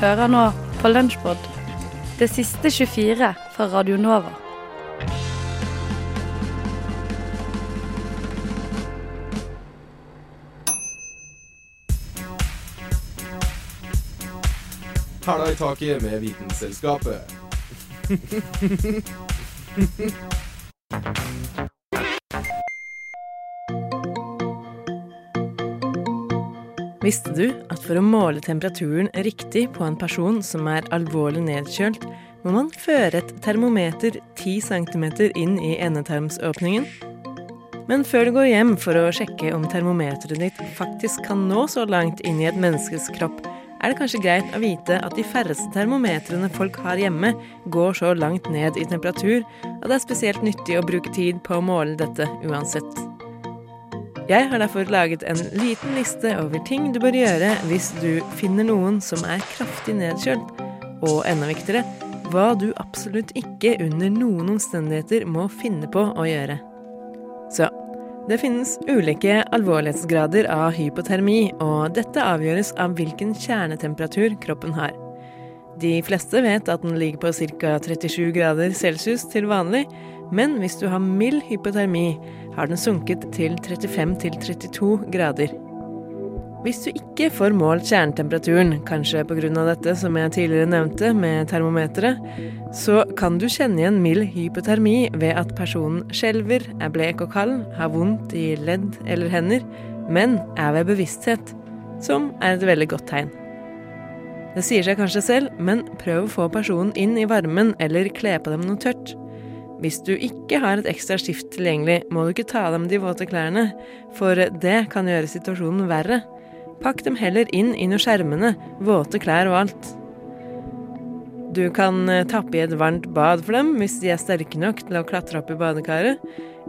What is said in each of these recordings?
Hører nå på Lunsjbod, det siste 24 fra Radio Nova. Hæla i taket med Vitenselskapet. Visste du at for å måle temperaturen riktig på en person som er alvorlig nedkjølt, må man føre et termometer 10 cm inn i endetarmsåpningen? Men før du går hjem for å sjekke om termometeret ditt faktisk kan nå så langt inn i et menneskes kropp, er det kanskje greit å vite at de færreste termometrene folk har hjemme, går så langt ned i temperatur at det er spesielt nyttig å bruke tid på å måle dette uansett. Jeg har derfor laget en liten liste over ting du bør gjøre hvis du finner noen som er kraftig nedkjølt, og enda viktigere, hva du absolutt ikke under noen omstendigheter må finne på å gjøre. Så det finnes ulike alvorlighetsgrader av hypotermi, og dette avgjøres av hvilken kjernetemperatur kroppen har. De fleste vet at den ligger på ca. 37 grader celsius til vanlig, men hvis du har mild hypotermi, har den sunket til 35-32 grader. Hvis du ikke får målt kjernetemperaturen, kanskje pga. dette som jeg tidligere nevnte med termometeret, så kan du kjenne igjen mild hypotermi ved at personen skjelver, er blek og kald, har vondt i ledd eller hender, men er ved bevissthet, som er et veldig godt tegn. Det sier seg kanskje selv, men prøv å få personen inn i varmen eller kle på dem noe tørt. Hvis du ikke har et ekstra skift tilgjengelig, må du ikke ta av dem de våte klærne, for det kan gjøre situasjonen verre. Pakk dem heller inn i noe skjermende, våte klær og alt. Du kan eh, tappe i et varmt bad for dem hvis de er sterke nok til å klatre opp i badekaret,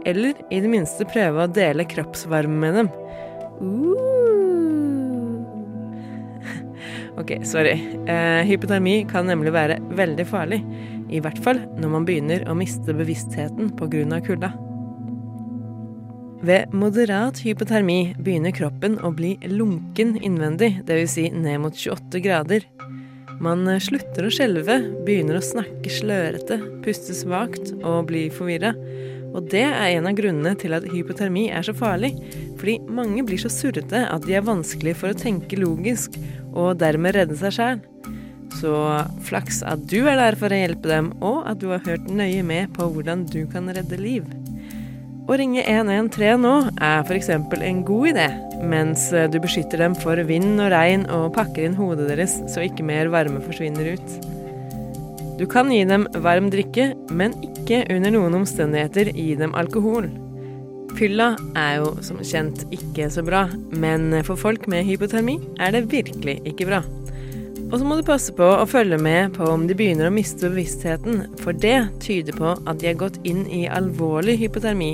eller i det minste prøve å dele kroppsvarme med dem. Uh. Ok, sorry. Eh, hypotermi kan nemlig være veldig farlig. I hvert fall når man begynner å miste bevisstheten pga. kulda. Ved moderat hypotermi begynner kroppen å bli lunken innvendig, dvs. Si ned mot 28 grader. Man slutter å skjelve, begynner å snakke slørete, puste svakt og bli forvirra. Og det er en av grunnene til at hypotermi er så farlig, fordi mange blir så surrete at de er vanskelig for å tenke logisk, og dermed redde seg sjæl. Så flaks at du er der for å hjelpe dem, og at du har hørt nøye med på hvordan du kan redde liv. Å ringe 113 nå er f.eks. en god idé, mens du beskytter dem for vind og regn og pakker inn hodet deres så ikke mer varme forsvinner ut. Du kan gi dem varm drikke, men ikke under noen omstendigheter gi dem alkohol. Fylla er jo som kjent ikke så bra, men for folk med hypotermi er det virkelig ikke bra. Og så må du passe på å følge med på om de begynner å miste bevisstheten, for det tyder på at de har gått inn i alvorlig hypotermi,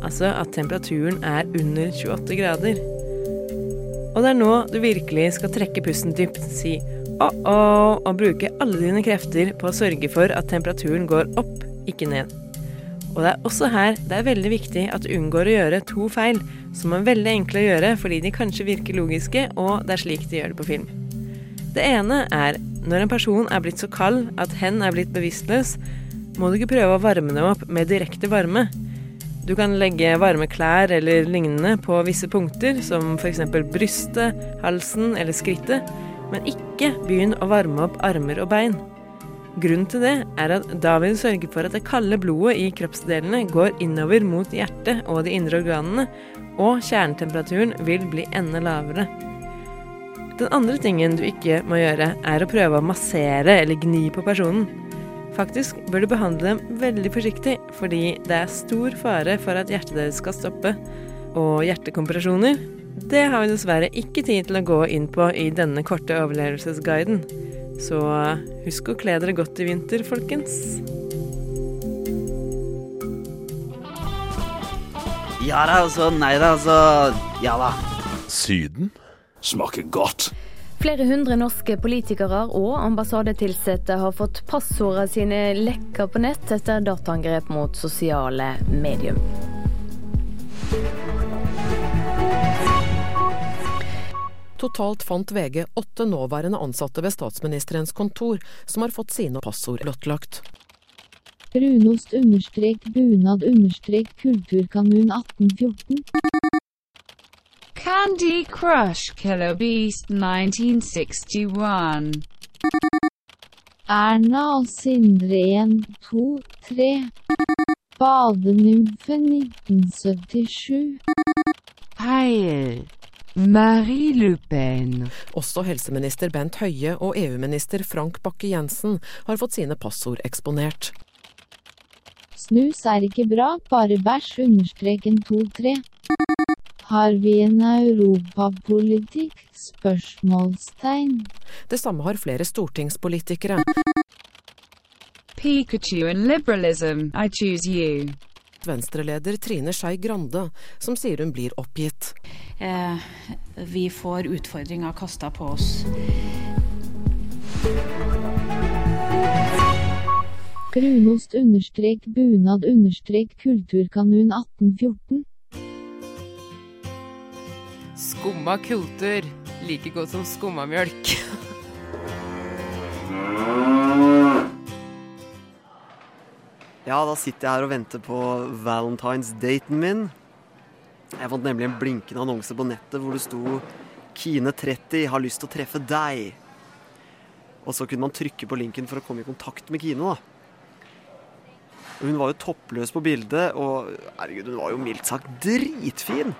altså at temperaturen er under 28 grader. Og det er nå du virkelig skal trekke pusten dypt, si oh-oh, og bruke alle dine krefter på å sørge for at temperaturen går opp, ikke ned. Og det er også her det er veldig viktig at du unngår å gjøre to feil, som er veldig enkle å gjøre fordi de kanskje virker logiske, og det er slik de gjør det på film. Det ene er når en person er blitt så kald at hen er blitt bevisstløs, må du ikke prøve å varme dem opp med direkte varme. Du kan legge varme klær eller lignende på visse punkter, som f.eks. brystet, halsen eller skrittet, men ikke begynn å varme opp armer og bein. Grunnen til det er at da vil du sørge for at det kalde blodet i kroppsdelene går innover mot hjertet og de indre organene, og kjernetemperaturen vil bli enda lavere. Den andre tingen du ikke må gjøre, er å prøve å massere eller gni på personen. Faktisk bør du behandle dem veldig forsiktig, fordi det er stor fare for at hjertet deres skal stoppe. Og hjertekompresjoner det har vi dessverre ikke tid til å gå inn på i denne korte overlevelsesguiden. Så husk å kle dere godt i vinter, folkens. Ja da, altså. Nei da, altså. Ja da. Syden? Smaker godt. Flere hundre norske politikere og ambassadetilsatte har fått passordene sine lekka på nett etter dataangrep mot sosiale medier. Totalt fant VG åtte nåværende ansatte ved statsministerens kontor som har fått sine passord blottlagt. Brunost understrek bunad understrek kulturkanon 1814. Candy Crush Killer Beast 1961. Erna og Sindre 1, 2, 3. Badenymfe 1977. Marie Le Pen. Også helseminister Bent Høie og EU-minister Frank Bakke-Jensen har fått sine passord eksponert. Snus er ikke bra, bare bæsj understreken 2, 3. Har vi en europapolitikk? Spørsmålstegn. Det samme har flere stortingspolitikere. Pikachu and liberalism. I choose you. Venstreleder Trine Skei Grande, som sier hun blir oppgitt. Eh, vi får utfordringer kasta på oss. Brunost understrek bunad understrek kulturkanun 1814. Skumma kultur. Like godt som skumma mjølk. Ja, da sitter jeg her og venter på valentines-daten min. Jeg fant nemlig en blinkende annonse på nettet hvor det sto 'Kine 30 har lyst til å treffe deg'. Og så kunne man trykke på linken for å komme i kontakt med Kine, da. Hun var jo toppløs på bildet, og herregud, hun var jo mildt sagt dritfin.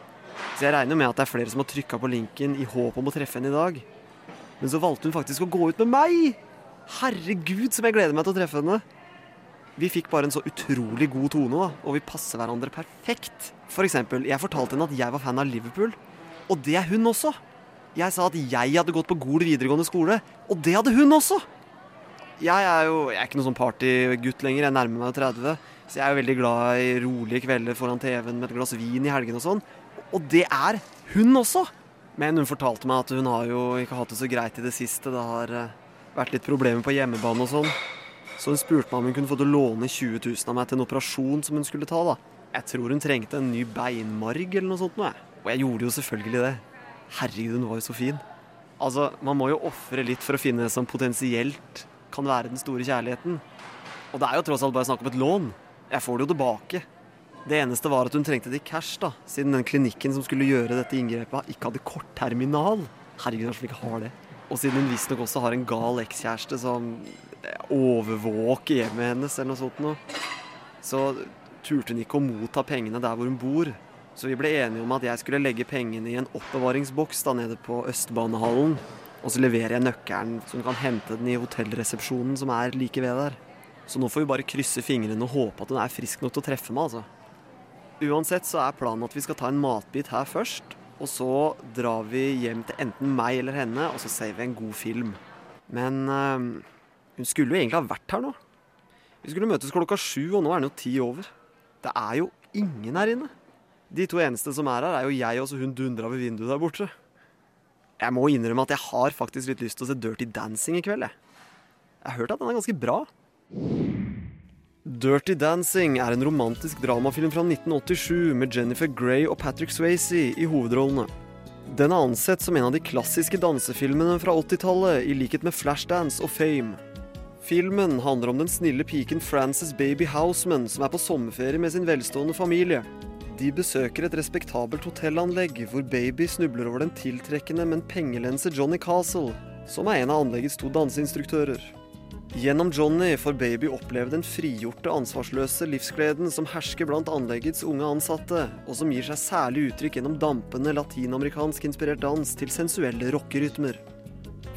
Så jeg regner med at det er flere som har trykka på linken i håp om å treffe henne i dag. Men så valgte hun faktisk å gå ut med meg! Herregud, som jeg gleder meg til å treffe henne. Vi fikk bare en så utrolig god tone, da, og vi passer hverandre perfekt. For eksempel, jeg fortalte henne at jeg var fan av Liverpool, og det er hun også. Jeg sa at jeg hadde gått på Gol videregående skole, og det hadde hun også. Jeg er jo jeg er ikke noen sånn partygutt lenger, jeg nærmer meg 30, så jeg er jo veldig glad i rolige kvelder foran TV-en med et glass vin i helgene og sånn. Og det er hun også! Men hun fortalte meg at hun har jo ikke hatt det så greit i det siste. Det har eh, vært litt problemer på hjemmebane og sånn. Så hun spurte meg om hun kunne få til å låne 20 000 av meg til en operasjon som hun skulle ta. da. Jeg tror hun trengte en ny beinmarg eller noe sånt. Noe. Og jeg gjorde jo selvfølgelig det. Herregud, hun var jo så fin. Altså, Man må jo ofre litt for å finne det som potensielt kan være den store kjærligheten. Og det er jo tross alt bare snakk om et lån. Jeg får det jo tilbake. Det eneste var at hun trengte det i cash, da, siden den klinikken som skulle gjøre dette inngrepet, ikke hadde kortterminal. Herregud, vi ikke har det. Og siden hun visstnok også har en gal ekskjæreste som overvåker hjemmet hennes eller noe sånt noe, så turte hun ikke å motta pengene der hvor hun bor. Så vi ble enige om at jeg skulle legge pengene i en oppbevaringsboks da nede på Østbanehallen. Og så leverer jeg nøkkelen, så hun kan hente den i hotellresepsjonen som er like ved der. Så nå får vi bare krysse fingrene og håpe at hun er frisk nok til å treffe meg, altså. Uansett så er planen at vi skal ta en matbit her først. Og så drar vi hjem til enten meg eller henne, og så ser vi en god film. Men øh, hun skulle jo egentlig ha vært her nå. Vi skulle møtes klokka sju, og nå er den jo ti over. Det er jo ingen her inne. De to eneste som er her, er jo jeg og så hun dundra ved vinduet der borte. Jeg må innrømme at jeg har faktisk litt lyst til å se Dirty Dancing i kveld, jeg. Jeg har hørt at den er ganske bra. Dirty Dancing er en romantisk dramafilm fra 1987 med Jennifer Grey og Patrick Swayze i hovedrollene. Den er ansett som en av de klassiske dansefilmene fra 80-tallet, i likhet med Flashdance og Fame. Filmen handler om den snille piken Frances Baby Houseman som er på sommerferie med sin velstående familie. De besøker et respektabelt hotellanlegg hvor Baby snubler over den tiltrekkende, men pengelense Johnny Castle, som er en av anleggets to danseinstruktører. Gjennom Johnny får Baby oppleve den frigjorte, ansvarsløse livsgleden som hersker blant anleggets unge ansatte, og som gir seg særlig uttrykk gjennom dampende latinamerikansk inspirert dans til sensuelle rockerytmer.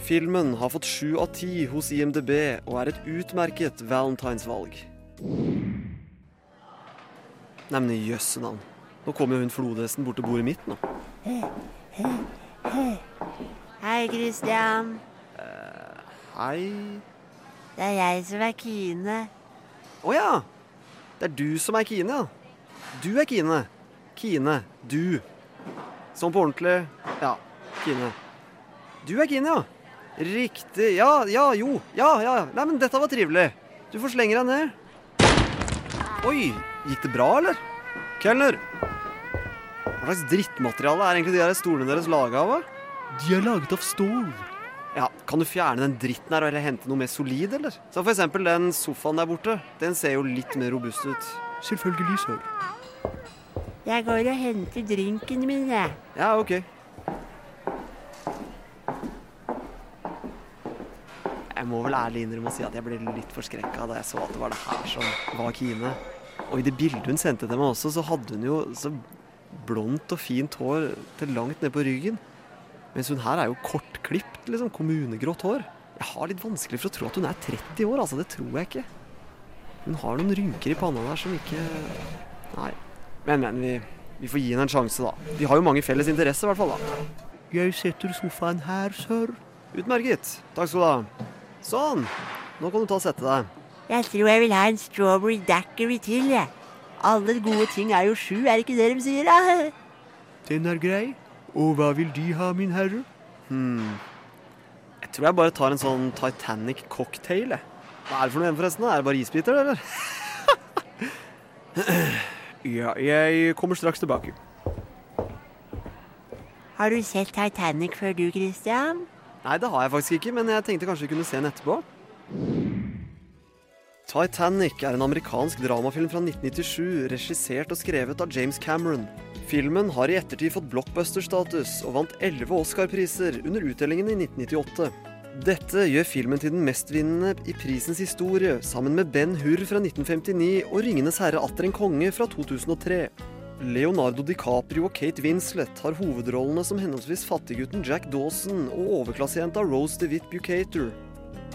Filmen har fått sju av ti hos IMDb og er et utmerket valentinsvalg. Neimen jøsse navn. Nå kommer hun flodhesten bort til bordet mitt nå. Hei, Christian. Hei. Det er jeg som er Kine. Å ja! Det er du som er Kine, ja. Du er Kine. Kine. Du. Sånn på ordentlig. Ja. Kine. Du er Kine, ja. Riktig. Ja, ja, jo. Ja, ja. Nei, men dette var trivelig. Du får slenge deg ned. Oi, gikk det bra, eller? Kelner! Hva slags drittmateriale er egentlig de der stolene deres laga av? De er laget av stål. Ja, Kan du fjerne den dritten her og heller hente noe mer solid, eller? Så for eksempel den sofaen der borte. Den ser jo litt mer robust ut. Selvfølgelig, sir. Jeg går og henter drinken min, jeg. Ja, ok. Jeg må vel ærlig innrømme å si at jeg ble litt forskrekka da jeg så at det var det her som var Kine. Og i det bildet hun sendte til meg også, så hadde hun jo så blondt og fint hår til langt ned på ryggen. Mens hun her er jo kortklipt, liksom. Kommunegrått hår. Jeg har litt vanskelig for å tro at hun er 30 år, altså. Det tror jeg ikke. Hun har noen rynker i panna der som ikke Nei. Men, men, vi, vi får gi henne en sjanse, da. Vi har jo mange felles interesser, i hvert fall. da. Jeg setter sofaen her, sir. Utmerket. Takk skal du ha. Sånn. Nå kan du ta og sette deg. Jeg tror jeg vil ha en strawberry daiquiri til, jeg. Alle gode ting er jo sju, er det ikke det de sier, da? Den er grei. Og hva vil De ha, min herre? Hmm. Jeg tror jeg bare tar en sånn Titanic cocktail. jeg. Hva er det for noe igjen, forresten? Er det bare isbiter, eller? ja, jeg kommer straks tilbake. Har du sett Titanic før du, Christian? Nei, det har jeg faktisk ikke, men jeg tenkte kanskje vi kunne se den etterpå. Titanic er en amerikansk dramafilm fra 1997, regissert og skrevet av James Cameron. Filmen har i ettertid fått blockbuster-status og vant elleve Oscar-priser under utdelingen i 1998. Dette gjør filmen til den mestvinnende i prisens historie, sammen med Ben Hur fra 1959 og Ringenes herre atter en konge fra 2003. Leonardo DiCaprio og Kate Winslet har hovedrollene som henholdsvis fattiggutten Jack Dawson og overklassejenta Rose DeWitt Bucater.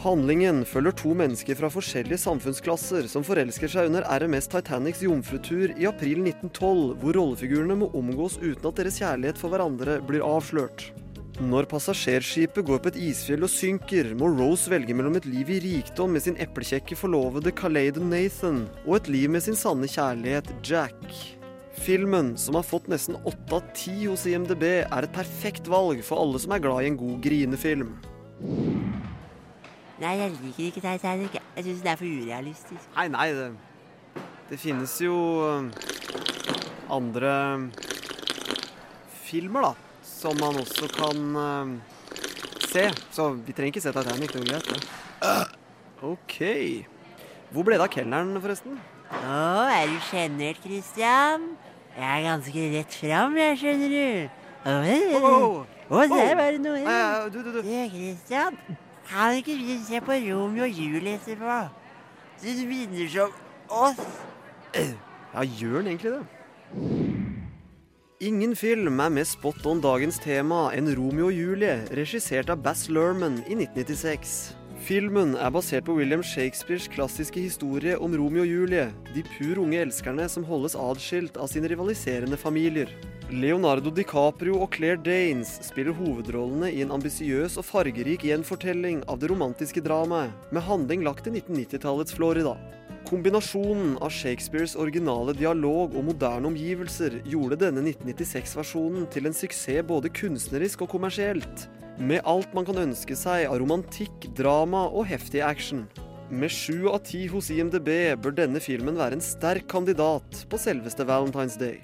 Handlingen følger to mennesker fra forskjellige samfunnsklasser som forelsker seg under RMS Titanics jomfrutur i april 1912, hvor rollefigurene må omgås uten at deres kjærlighet for hverandre blir avslørt. Når passasjerskipet går på et isfjell og synker, må Rose velge mellom et liv i rikdom med sin eplekjekke forlovede Kaleidon Nathan og et liv med sin sanne kjærlighet Jack. Filmen, som har fått nesten åtte av ti hos IMDb, er et perfekt valg for alle som er glad i en god grinefilm. Nei, jeg liker ikke Titanic. jeg. Jeg syns det er for urealistisk. Nei, nei, det, det finnes jo øh, andre filmer, da, som man også kan øh, se. Så vi trenger ikke se Titanic, det går greit, det. OK. Hvor ble det av kelneren, forresten? Å, er du sjenert, Christian? Jeg er ganske rett fram, jeg, skjønner du. Å, oh, der var det noe. Uh, du, du, du. Kristian, kan ikke vi se på Romeo og Julie etterpå? Du minner som oss. Ja, gjør den egentlig det? Ingen film er mer spot on dagens tema enn Romeo og Julie, regissert av Bass Lerman i 1996. Filmen er basert på William Shakespeares klassiske historie om Romeo og Julie, de pur unge elskerne som holdes adskilt av sine rivaliserende familier. Leonardo DiCaprio og Claire Danes spiller hovedrollene i en ambisiøs og fargerik gjenfortelling av det romantiske dramaet, med handling lagt til 1990-tallets Florida. Kombinasjonen av Shakespeares originale dialog og moderne omgivelser gjorde denne 1996-versjonen til en suksess både kunstnerisk og kommersielt, med alt man kan ønske seg av romantikk, drama og heftig action. Med sju av ti hos IMDb bør denne filmen være en sterk kandidat på selveste Valentine's Day.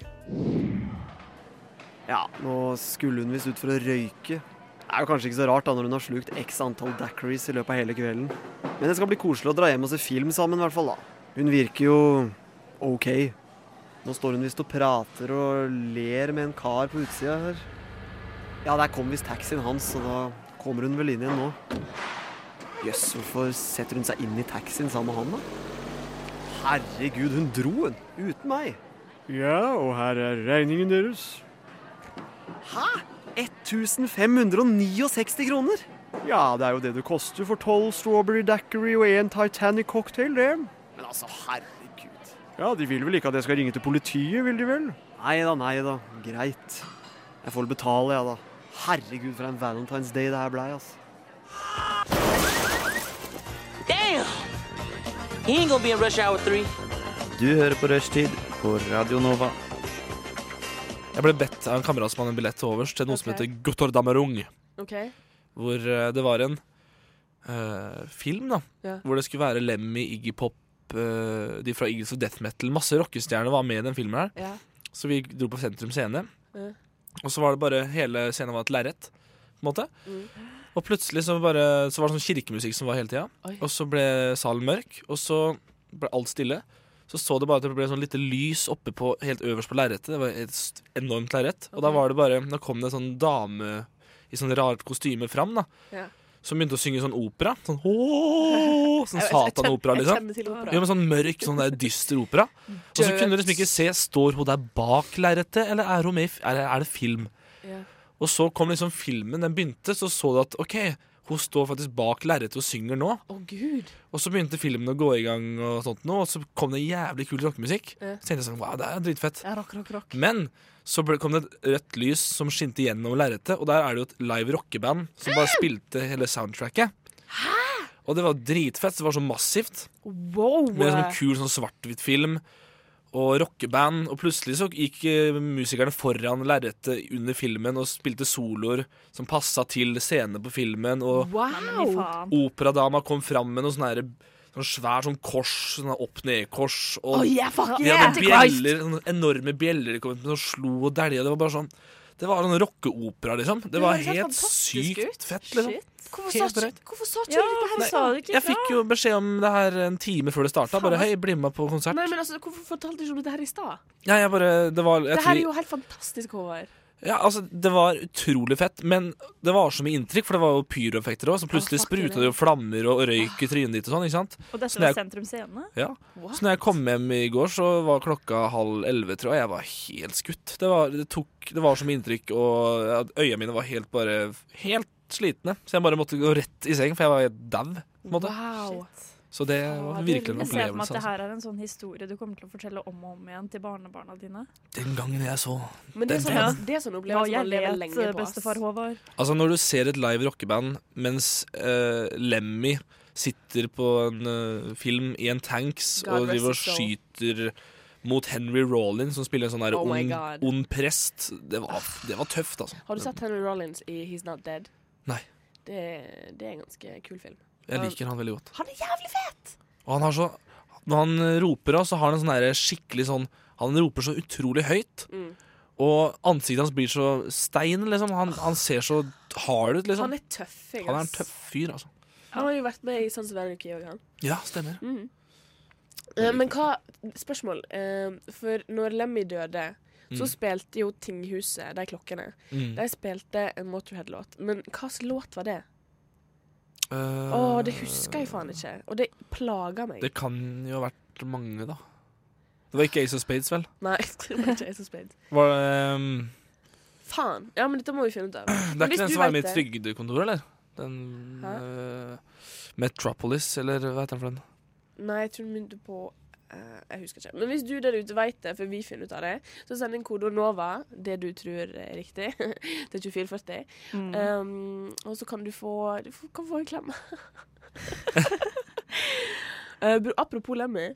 Ja, nå skulle hun visst ut for å røyke. Det er jo kanskje ikke så rart da når hun har slukt x antall daiquiris i løpet av hele kvelden. Men det skal bli koselig å dra hjem og se film sammen, i hvert fall. da. Hun virker jo OK. Nå står hun visst og prater og ler med en kar på utsida her. Ja, der kom visst taxien hans, så da kommer hun vel inn igjen nå. Jøss, hvorfor setter hun seg inn i taxien sammen med han, da? Herregud, hun dro, hun. Uten meg. Ja, og her er regningen deres. Hæ? 1569 kroner? Ja, det er jo det det koster for tolv strawberry daiquiri og én Titanic cocktail, det. Men altså, herregud. Ja, de vil vel ikke at jeg skal ringe til politiet, vil de vel? Nei da, nei da. Greit. Jeg får vel betale, jeg, da. Herregud, for en Valentine's Day det her blei, altså. Damn! He ain't gonna be in rush hour three. Du hører på Rushtid på Radio Nova. Jeg ble bedt av en kamerat som hadde en billett til overs til noe som heter heter Gottordammerung. Ok. Hvor eh, det var en eh, film, da. Ja. Hvor det skulle være Lemmy, Iggy Pop, eh, de fra Eagles of Death Metal. Masse rockestjerner var med i den filmen her. Ja. Så vi dro på Sentrum Scene. Ja. Og så var det bare hele scenen var et lerret. på en måte. Og plutselig så, bare, så var det sånn kirkemusikk som var hele tida. Og så ble salen mørk, og så ble alt stille. Så så det bare at det ble sånn lite lys oppe på, helt øverst på lerretet. Det var et enormt lerret. Og da var det bare Da kom det en sånn dame i sånn rart kostyme fram, da. Ja. Som begynte å synge sånn opera. Sånn, «Åh», sånn satanopera, liksom. opera. Ja, men sånn mørk, sånn der dyster opera. Og så kunne du liksom ikke se Står hun der bak lerretet, eller er, hun med, i er, er det film? Ja. Og så kom liksom filmen, den begynte, så så du at OK, hun står faktisk bak lerretet og synger nå. Å, gud. Og så begynte filmen å gå i gang, og sånt nå, og så kom det jævlig kul rockemusikk. Ja. Så tenkte jeg sånn, wow, det er dritfett. Ja, rock, rock, rock. Men så ble, kom det et rødt lys som skinte gjennom lerretet, og der er det jo et live rockeband som bare spilte hele soundtracket. Og det var dritfett. Det var så massivt. Wow. Med sånn kul sånn svart-hvitt film og rockeband. Og plutselig så gikk eh, musikerne foran lerretet under filmen og spilte soloer som passa til scenene på filmen. Og Wow. operadama kom fram med noe sånn herre Sånn svær sånn kors, sånn opp-ned-kors. Og Oh, yeah, fuck de hadde yeah. bjeller, sånne enorme bjeller de kom ut med, som slo og dælja. Det var bare sånn Det var sånn rockeopera, liksom. Det var helt sykt ut. fett, liksom. Hvorfor Helt sa, ikke- hvorfor sa ikke Ja, du dette her? Nei, sa du ikke Jeg fikk jo beskjed om det her en time før det starta. Bare hei, bli med på konsert. Nei, men altså, Hvorfor fortalte du ikke om dette her i stad? Ja, jeg bare Det var jeg Det her er jo helt fantastisk, Håvard. Ja, altså, det var utrolig fett, men det var så mye inntrykk, for det var jo pyroeffekter òg, så plutselig fuck spruta det. jo flammer og røyk i trynet ditt og sånn, ikke sant? Og dette Så var jeg- Sentrum Scene? Ja. Så når jeg kom hjem i går, så var klokka halv elleve, tror jeg. Jeg var helt skutt. Det var, det tok, det var så mye inntrykk, og øya mine var helt bare Helt slitne. Så jeg bare måtte gå rett i seng, for jeg var dau, Wow. Wow. Så det var virkelig en Jeg ser for meg at det Altså. her er en sånn historie du kommer til å fortelle om og om igjen til barnebarna dine. Den gangen jeg så Men det er sånn, ja. det er sånn opplevelse opplevelse jeg man lever lenge på. bestefar Håvard. Altså Når du ser et live rockeband mens uh, Lemmy sitter på en uh, film i en tanks God og driver og skyter mot Henry Rollins, som spiller en sånn der Oh ond, ond prest Det var, det var tøft, altså. Har du sett Henry Rollins i He's Not Dead? Nei. Det, det er en ganske kul film. Jeg liker han veldig godt. Han er jævlig fet! Og han har så Når han eh, roper, så har han en sånn derre skikkelig sånn Han roper så utrolig høyt. Mm. Og ansiktet hans blir så stein, liksom. Han, han ser så hard ut, liksom. Han er tøffing, Han er en tøff fyr, altså. Han har jo vært med i Sons of Anarchy òg, han. Ja, stemmer. Mm. Uh, men hva Spørsmål. Uh, for når Lemmy døde, så Mm. spilte jo Tinghuset, de klokkene, Mm. de spilte en Motorhead-låt. Men hva slags låt var det? Eh, oh, det husker jeg faen ikke. Og det plager meg. Det kan jo ha vært mange, da. Det var ikke Ace of Spades, vel? Nei, det var ikke Ace of Spades. Var det Um, Faen. Ja, men dette må vi finne ut av. Det er ikke den som er med i trygdekontoret, eller? Den uh, Metropolis, eller hva heter den for den? Nei, jeg tror du begynte på eh, Jeg husker ikke. Men hvis du der ute vet det, for vi finner ut av det, så send inn kode NOVA, det du tror er riktig, til 2440. Mm. Um, og så kan du få Du kan få en klem. uh, apropos Lemmy.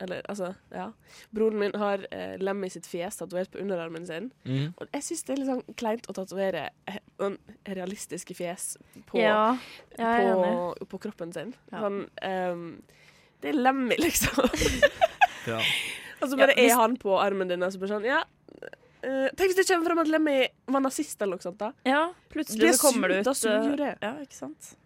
Eller, altså, ja. Broren min har uh, Lemmy sitt fjes tatovert på underarmen sin. Mm. Og jeg syns det er litt sånn kleint å tatovere sånn realistiske fjes på, Ja, på, på kroppen sin. Ja. Sånn ehm, Det er Lemmy, liksom. Ja. Og så bare Ja, hvis- er han på armen din, og så bare sånn Ja. Uh, tenk hvis det kommer fram at Lemmy var nazist eller noe sånt. da Ja, plutselig Det så kommer det ut da ut suger eh, det. Ja, ikke sant?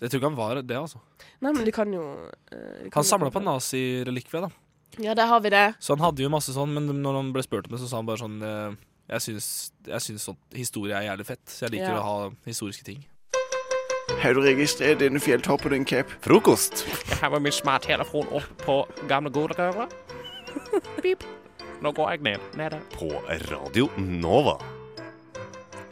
Jeg tror ikke han var det, altså. Nei, men de kan jo eh, de kan Han samla på nazirelikvier, da. Ja, der har vi det. Så han hadde jo masse sånn, men når han ble spurt om det, så sa han bare sånn Jeg syns, jeg syns sånn historie er jævlig fett, så jeg liker Ja. å ha historiske ting. Har du registrert denne fjelltoppen din, Cap? Frokost. Jeg har med min smarttelefon opp på gamle godegøra. Pip. Nå går jeg ned. Nede. På Radio Nova.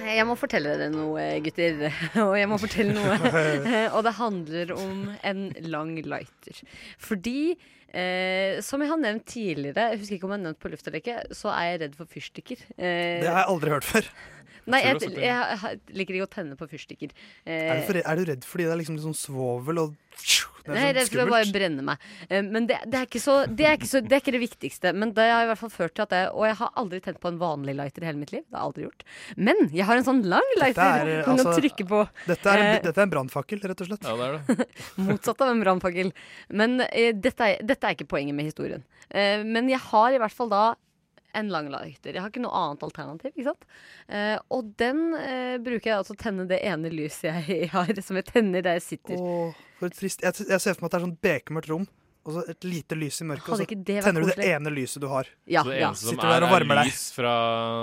Jeg må fortelle dere noe, gutter. Og jeg må fortelle noe. Og det handler om en lang lighter. Fordi, eh, som jeg har nevnt tidligere, jeg husker ikke om jeg har nevnt på luft eller ikke, så er jeg redd for fyrstikker. Eh, Det har jeg aldri hørt før. Nei, jeg, jeg, jeg, jeg liker ikke å tenne på fyrstikker. Er, du Eh, for, er du redd fordi det er liksom litt sånn svovel og Det jeg er er redd sånn for å bare skummelt? brenne meg. Eh, Men det, det, er ikke så, det, er ikke så, det er ikke det viktigste. Men det har i hvert fall ført til at jeg, Og jeg har aldri tent på en vanlig lighter i hele mitt liv. Det har jeg aldri gjort. Men jeg har en sånn lang lighter. Dette er, altså, trykke på. Dette er, Eh, dette er en brannfakkel, rett og slett. Ja, det er det. Motsatt av en brannfakkel. Men eh, dette, er, dette er ikke poenget med historien. Eh, men jeg har i hvert fall da en lang lighter. Jeg har ikke noe annet alternativ. ikke sant? Eh, og den eh, bruker jeg til å tenne det ene lyset jeg har, som jeg tenner der jeg sitter. Åh, for trist. Jeg, jeg ser for meg at det er sånn bekmørkt rom, og så et lite lys i mørket, og så tenner du det ene lyset du har. Ja, så det ja. eneste som Sitter er, er deg? lys fra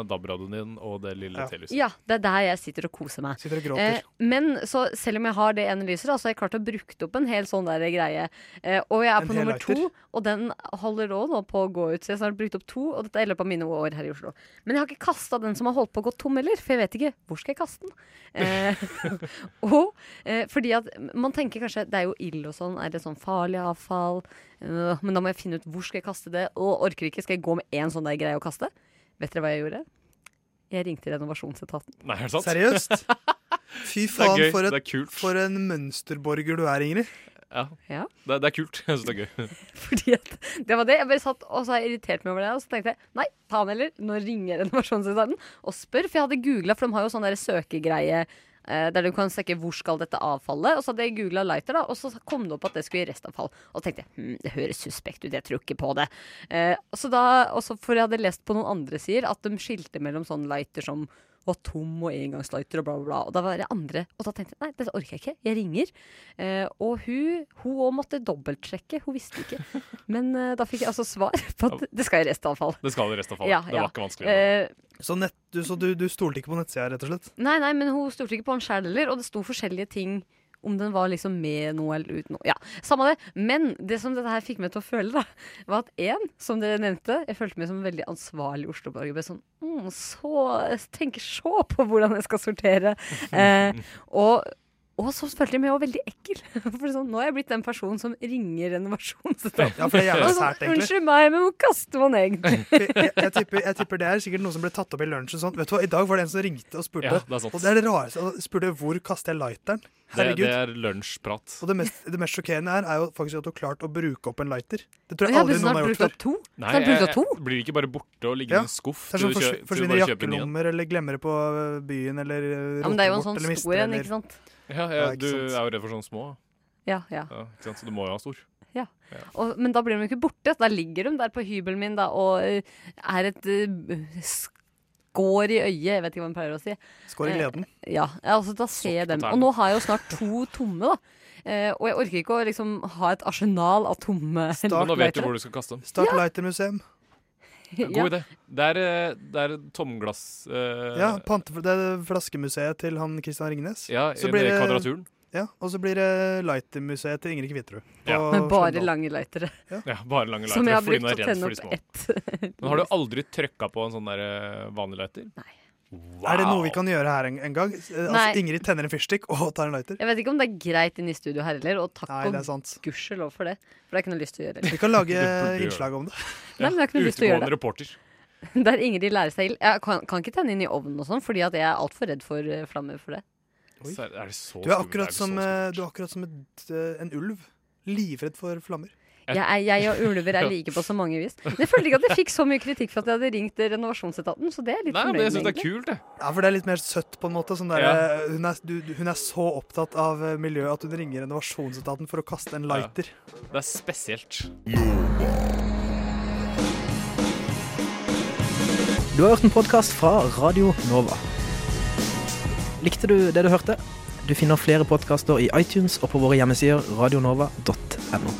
DAB-radioen din og det lille T-lyset. Ja, det er der jeg sitter og koser meg. Sitter og gråter. Eh, men så selv om jeg har det ene lyset, da, så har jeg klart å bruke opp en hel sånn der greie. Eh, og jeg er En på nummer to, og den holder òg nå på å gå ut. Så jeg har snart brukt opp to, og dette er i løpet av mine år her i Oslo. Men jeg har ikke kasta den som har holdt på å gå tom heller, for jeg vet ikke hvor skal jeg kaste den. Eh, og eh, fordi at man tenker kanskje det er jo ild og sånn, er det sånn farlig avfall? Øh, men da må jeg finne ut hvor skal jeg kaste det, og orker ikke, skal jeg gå med én sånn der greie å kaste? Vet dere hva jeg gjorde? Jeg ringte renovasjonsetaten. Nei, er det sant? Seriøst? Fy Det er faen, gøy, for, det er kult. for en mønsterborger du er, Ingrid. Ja. Ja. Det, det er kult. Jeg syns det er gøy. Fordi at det var det. Jeg bare satt og så har jeg irritert meg over det. Og så tenkte jeg nei, ta den heller. Nå ringer renovasjonsetaten og spør. For jeg hadde googla, for de har jo sånn der søkegreie der du kan søke hvor skal dette avfallet. Og så hadde jeg googla lighter, da, og så kom det opp at det skulle i restavfall. Og tenkte hm, det høres suspekt ut, jeg tror ikke på det. Eh, så da, også for jeg hadde lest på noen andre sider at de skilte mellom sånn lighter som var tom og engangslighter og bla, bla, bla. Og da var det andre. Og da tenkte jeg nei, dette orker jeg ikke. Jeg ringer. Eh, og hun hun òg måtte dobbeltsjekke. Hun visste ikke. Men eh, da fikk jeg altså svar på at det skal i restavfall. Det skal i restavfall. Ja, det ja. var ikke vanskelig. Eh, Så, nett, du, så du, du stolte ikke på nettsida, rett og slett? Nei, nei, men hun stolte ikke på han sjæl heller, og det sto forskjellige ting om den var liksom med noe eller uten noe. Ja, samme det. Men det som dette her fikk meg til å føle, da, var at én, som dere nevnte, jeg følte meg som en veldig ansvarlig Oslo-borger. Sånn, mm, så tenker så på hvordan jeg skal sortere. Eh, og og så følte jeg meg også veldig ekkel. For sånn, Nå er jeg blitt den personen som ringer renovasjonsetaten. Ja, det sånn. Unnskyld meg, men hvor kaster man egentlig? Jeg, jeg, tipper, jeg tipper det er sikkert noe som ble tatt opp i lunsjen. Sånn. Vet du hva, I dag var det en som ringte og spurte. Ja, det er og det er det rareste. Og spurte hvor kaster jeg lighteren. Det, Herregud. det er lunsjprat. Og det mest, det mest sjokkerende her er jo faktisk at du har klart å bruke opp en lighter. Det tror jeg Jeg aldri noen har gjort før. to. Nei, jeg, jeg, blir ikke bare borte og ligger Ja. i en skuff? Det er sånn til du forsv- kjø- til du forsvinner bare kjøper ny en? jakkelommer, eller glemmer det på byen, eller Ja, men det er jo en sånn stor en, ikke sant? Ja, Ja, du sant. er jo redd for sånne små. Ja, ja. Ja, ikke sant? Så du må jo ha stor. Ja. Og, men da blir de jo ikke borte. Da ligger de der på hybelen min da, og eh, er et uh, skår i øyet. Jeg vet ikke hva man pleier å si. Skår i gleden. Eh, ja, altså da ser jeg dem. Og nå har jeg jo snart to tomme, da. Eh, og jeg orker ikke å liksom ha et arsenal av tomme Men nå vet du hvor du skal kaste dem. Start lightermuseum. God Ja. idé. Det er, eh, det er tomglass Uh, Ja, pante, det er flaskemuseet til han Christian Ringnes. Ja, Så blir det kvadraturen. Ja, og så blir det lightermuseet til Ingrid Kvitterud. Ja. Men bare lange lightere. Ja, bare lange Som jeg har brukt å tenne opp ett. Men har du aldri trykka på en sånn der eh, vanlig lighter? Nei. Er det noe vi kan gjøre her en, en gang? Eh, Altså, Ingrid tenner en fyrstikk og tar en lighter. Jeg vet ikke om det er greit inne i studio her heller, og takk Nei, det er og gudskjelov for det. For det har jeg ikke noe lyst til å gjøre. Vi kan lage innslag om det. Nei, men jeg har ikke noe lyst til å gjøre det. reporter. Der Ingrid lærer seg ild. Jeg kan, kan ikke tenne inn i ovnen og sånn, fordi at jeg er altfor redd for eh, flammer for det. Oi. er er det så Du er akkurat det som, så eh, du er akkurat som et, en ulv. Livredd for flammer. Jeg, er- jeg og ulver er like på så mange vis. Men jeg følte ikke at jeg fikk så mye kritikk for at jeg hadde ringt renovasjonsetaten, så det er litt Nei, men fornøyd jeg syns det er kult, det. Ja, for det er litt mer søtt, på en måte. Sånn der, Ja. eh, hun, er, du, hun er så opptatt av eh, miljøet at hun ringer renovasjonsetaten for å kaste en lighter. Det er spesielt. Du har hørt en podkast fra Radio Nova. Likte du det du hørte? Du finner flere podkaster i iTunes og på våre hjemmesider radionova.no.